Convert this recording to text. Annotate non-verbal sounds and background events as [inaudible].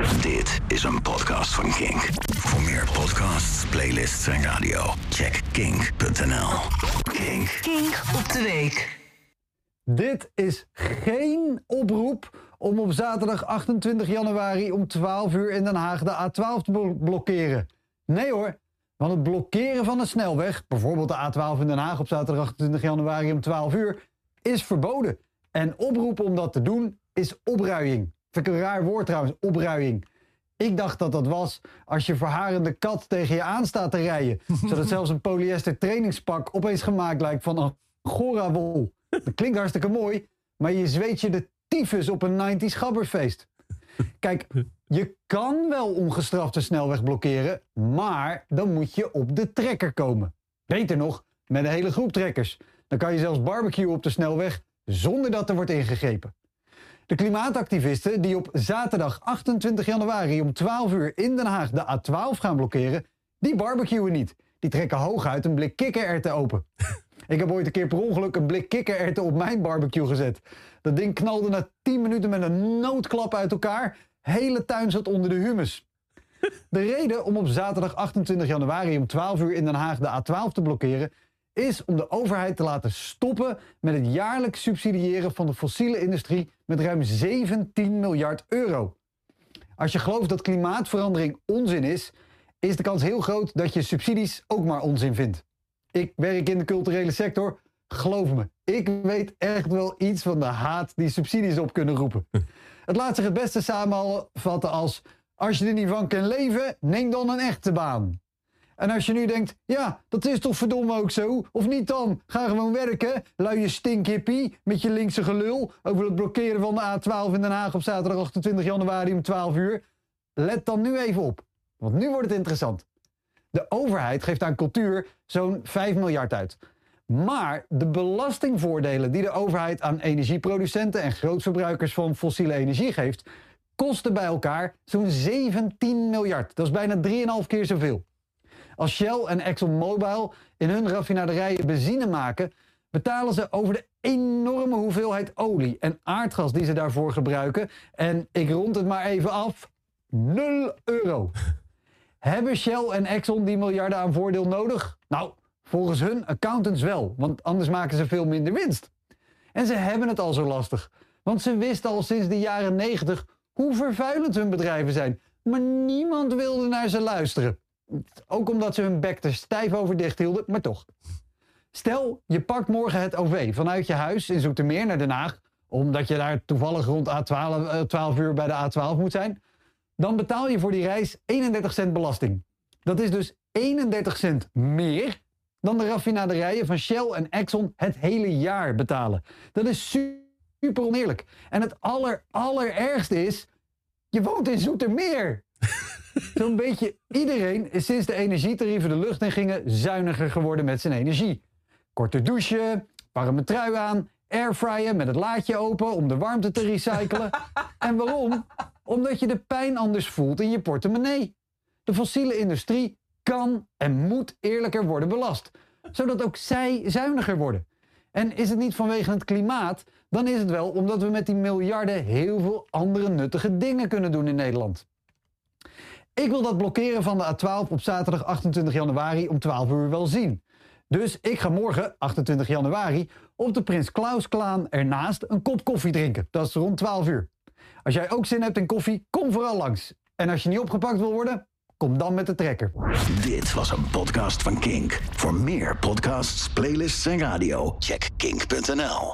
Dit is een podcast van Kink. Voor meer podcasts, playlists en radio, check kink.nl. Kink. Kink op de week. Dit is geen oproep om op zaterdag 28 januari om 12 uur in Den Haag de A12 te blo- blokkeren. Nee hoor, want het blokkeren van een snelweg, bijvoorbeeld de A12 in Den Haag op zaterdag 28 januari om 12 uur, is verboden. En oproepen om dat te doen is opruiing. Vind ik een raar woord trouwens, opruiing. Ik dacht dat dat was als je verharende kat tegen je aan staat te rijden. [laughs] zodat zelfs een polyester trainingspak opeens gemaakt lijkt van Angora-wol. Dat klinkt hartstikke mooi, maar je zweet je de tyfus op een 90s gabberfeest. Kijk, je kan wel ongestraft de snelweg blokkeren, maar dan moet je op de trekker komen. Beter nog, met een hele groep trekkers. Dan kan je zelfs barbecuen op de snelweg zonder dat er wordt ingegrepen. De klimaatactivisten die op zaterdag 28 januari om 12 uur in Den Haag de A12 gaan blokkeren, die barbecuen niet. Die trekken hooguit een blik kikkererwten open. [laughs] Ik heb ooit een keer per ongeluk een blik kikkererwten op mijn barbecue gezet. Dat ding knalde na 10 minuten met een noodklap uit elkaar. Hele tuin zat onder de humus. De reden om op zaterdag 28 januari om 12 uur in Den Haag de A12 te blokkeren is om de overheid te laten stoppen met het jaarlijks subsidiëren van de fossiele industrie met ruim 17 miljard euro. Als je gelooft dat klimaatverandering onzin is, is de kans heel groot dat je subsidies ook maar onzin vindt. Ik werk in de culturele sector. Geloof me, ik weet echt wel iets van de haat die subsidies op kunnen roepen. [laughs] Het laat zich het beste samenvatten als: als je er niet van kan leven, neem dan een echte baan. En als je nu denkt, ja, dat is toch verdomme ook zo? Of niet dan? Ga gewoon werken, luie stinkhippie, met je linkse gelul over het blokkeren van de A12 in Den Haag op zaterdag 28 januari om 12 uur. Let dan nu even op, want nu wordt het interessant. De overheid geeft aan cultuur zo'n 5 miljard uit. Maar de belastingvoordelen die de overheid aan energieproducenten en grootverbruikers van fossiele energie geeft, kosten bij elkaar zo'n 17 miljard. Dat is bijna 3,5 keer zoveel. Als Shell en ExxonMobil in hun raffinaderijen benzine maken, betalen ze over de enorme hoeveelheid olie en aardgas die ze daarvoor gebruiken. En ik rond het maar even af: 0 euro. [laughs] Hebben Shell en Exxon die miljarden aan voordeel nodig? Nou, volgens hun accountants wel, want anders maken ze veel minder winst. En ze hebben het al zo lastig, want ze wisten al sinds de jaren 90 hoe vervuilend hun bedrijven zijn. Maar niemand wilde naar ze luisteren. Ook omdat ze hun bek er stijf over dicht hielden, maar toch. Stel, je pakt morgen het OV vanuit je huis in Zoetermeer naar Den Haag, omdat je daar toevallig rond A12, eh, 12 uur bij de A12 moet zijn. Dan betaal je voor die reis 31 cent belasting. Dat is dus 31 cent meer dan de raffinaderijen van Shell en Exxon het hele jaar betalen. Dat is su- super oneerlijk. En het aller, allerergste is, je woont in Zoetermeer. Zo'n beetje iedereen is sinds de energietarieven de lucht in gingen zuiniger geworden met zijn energie. Korte douchen, warme trui aan, airfryen met het laadje open om de warmte te recyclen. [laughs] En waarom? Omdat je de pijn anders voelt in je portemonnee. De fossiele industrie kan en moet eerlijker worden belast, zodat ook zij zuiniger worden. En is het niet vanwege het klimaat, dan is het wel omdat we met die miljarden heel veel andere nuttige dingen kunnen doen in Nederland. Ik wil dat blokkeren van de A12 op zaterdag 28 januari om 12 uur wel zien. Dus ik ga morgen, 28 januari, op de Prins Klaus-klaan ernaast een kop koffie drinken. Dat is rond 12 uur. Als jij ook zin hebt in koffie, kom vooral langs. En als je niet opgepakt wil worden, kom dan met de trekker. Dit was een podcast van Kink. Voor meer podcasts, playlists en radio, check kink.nl.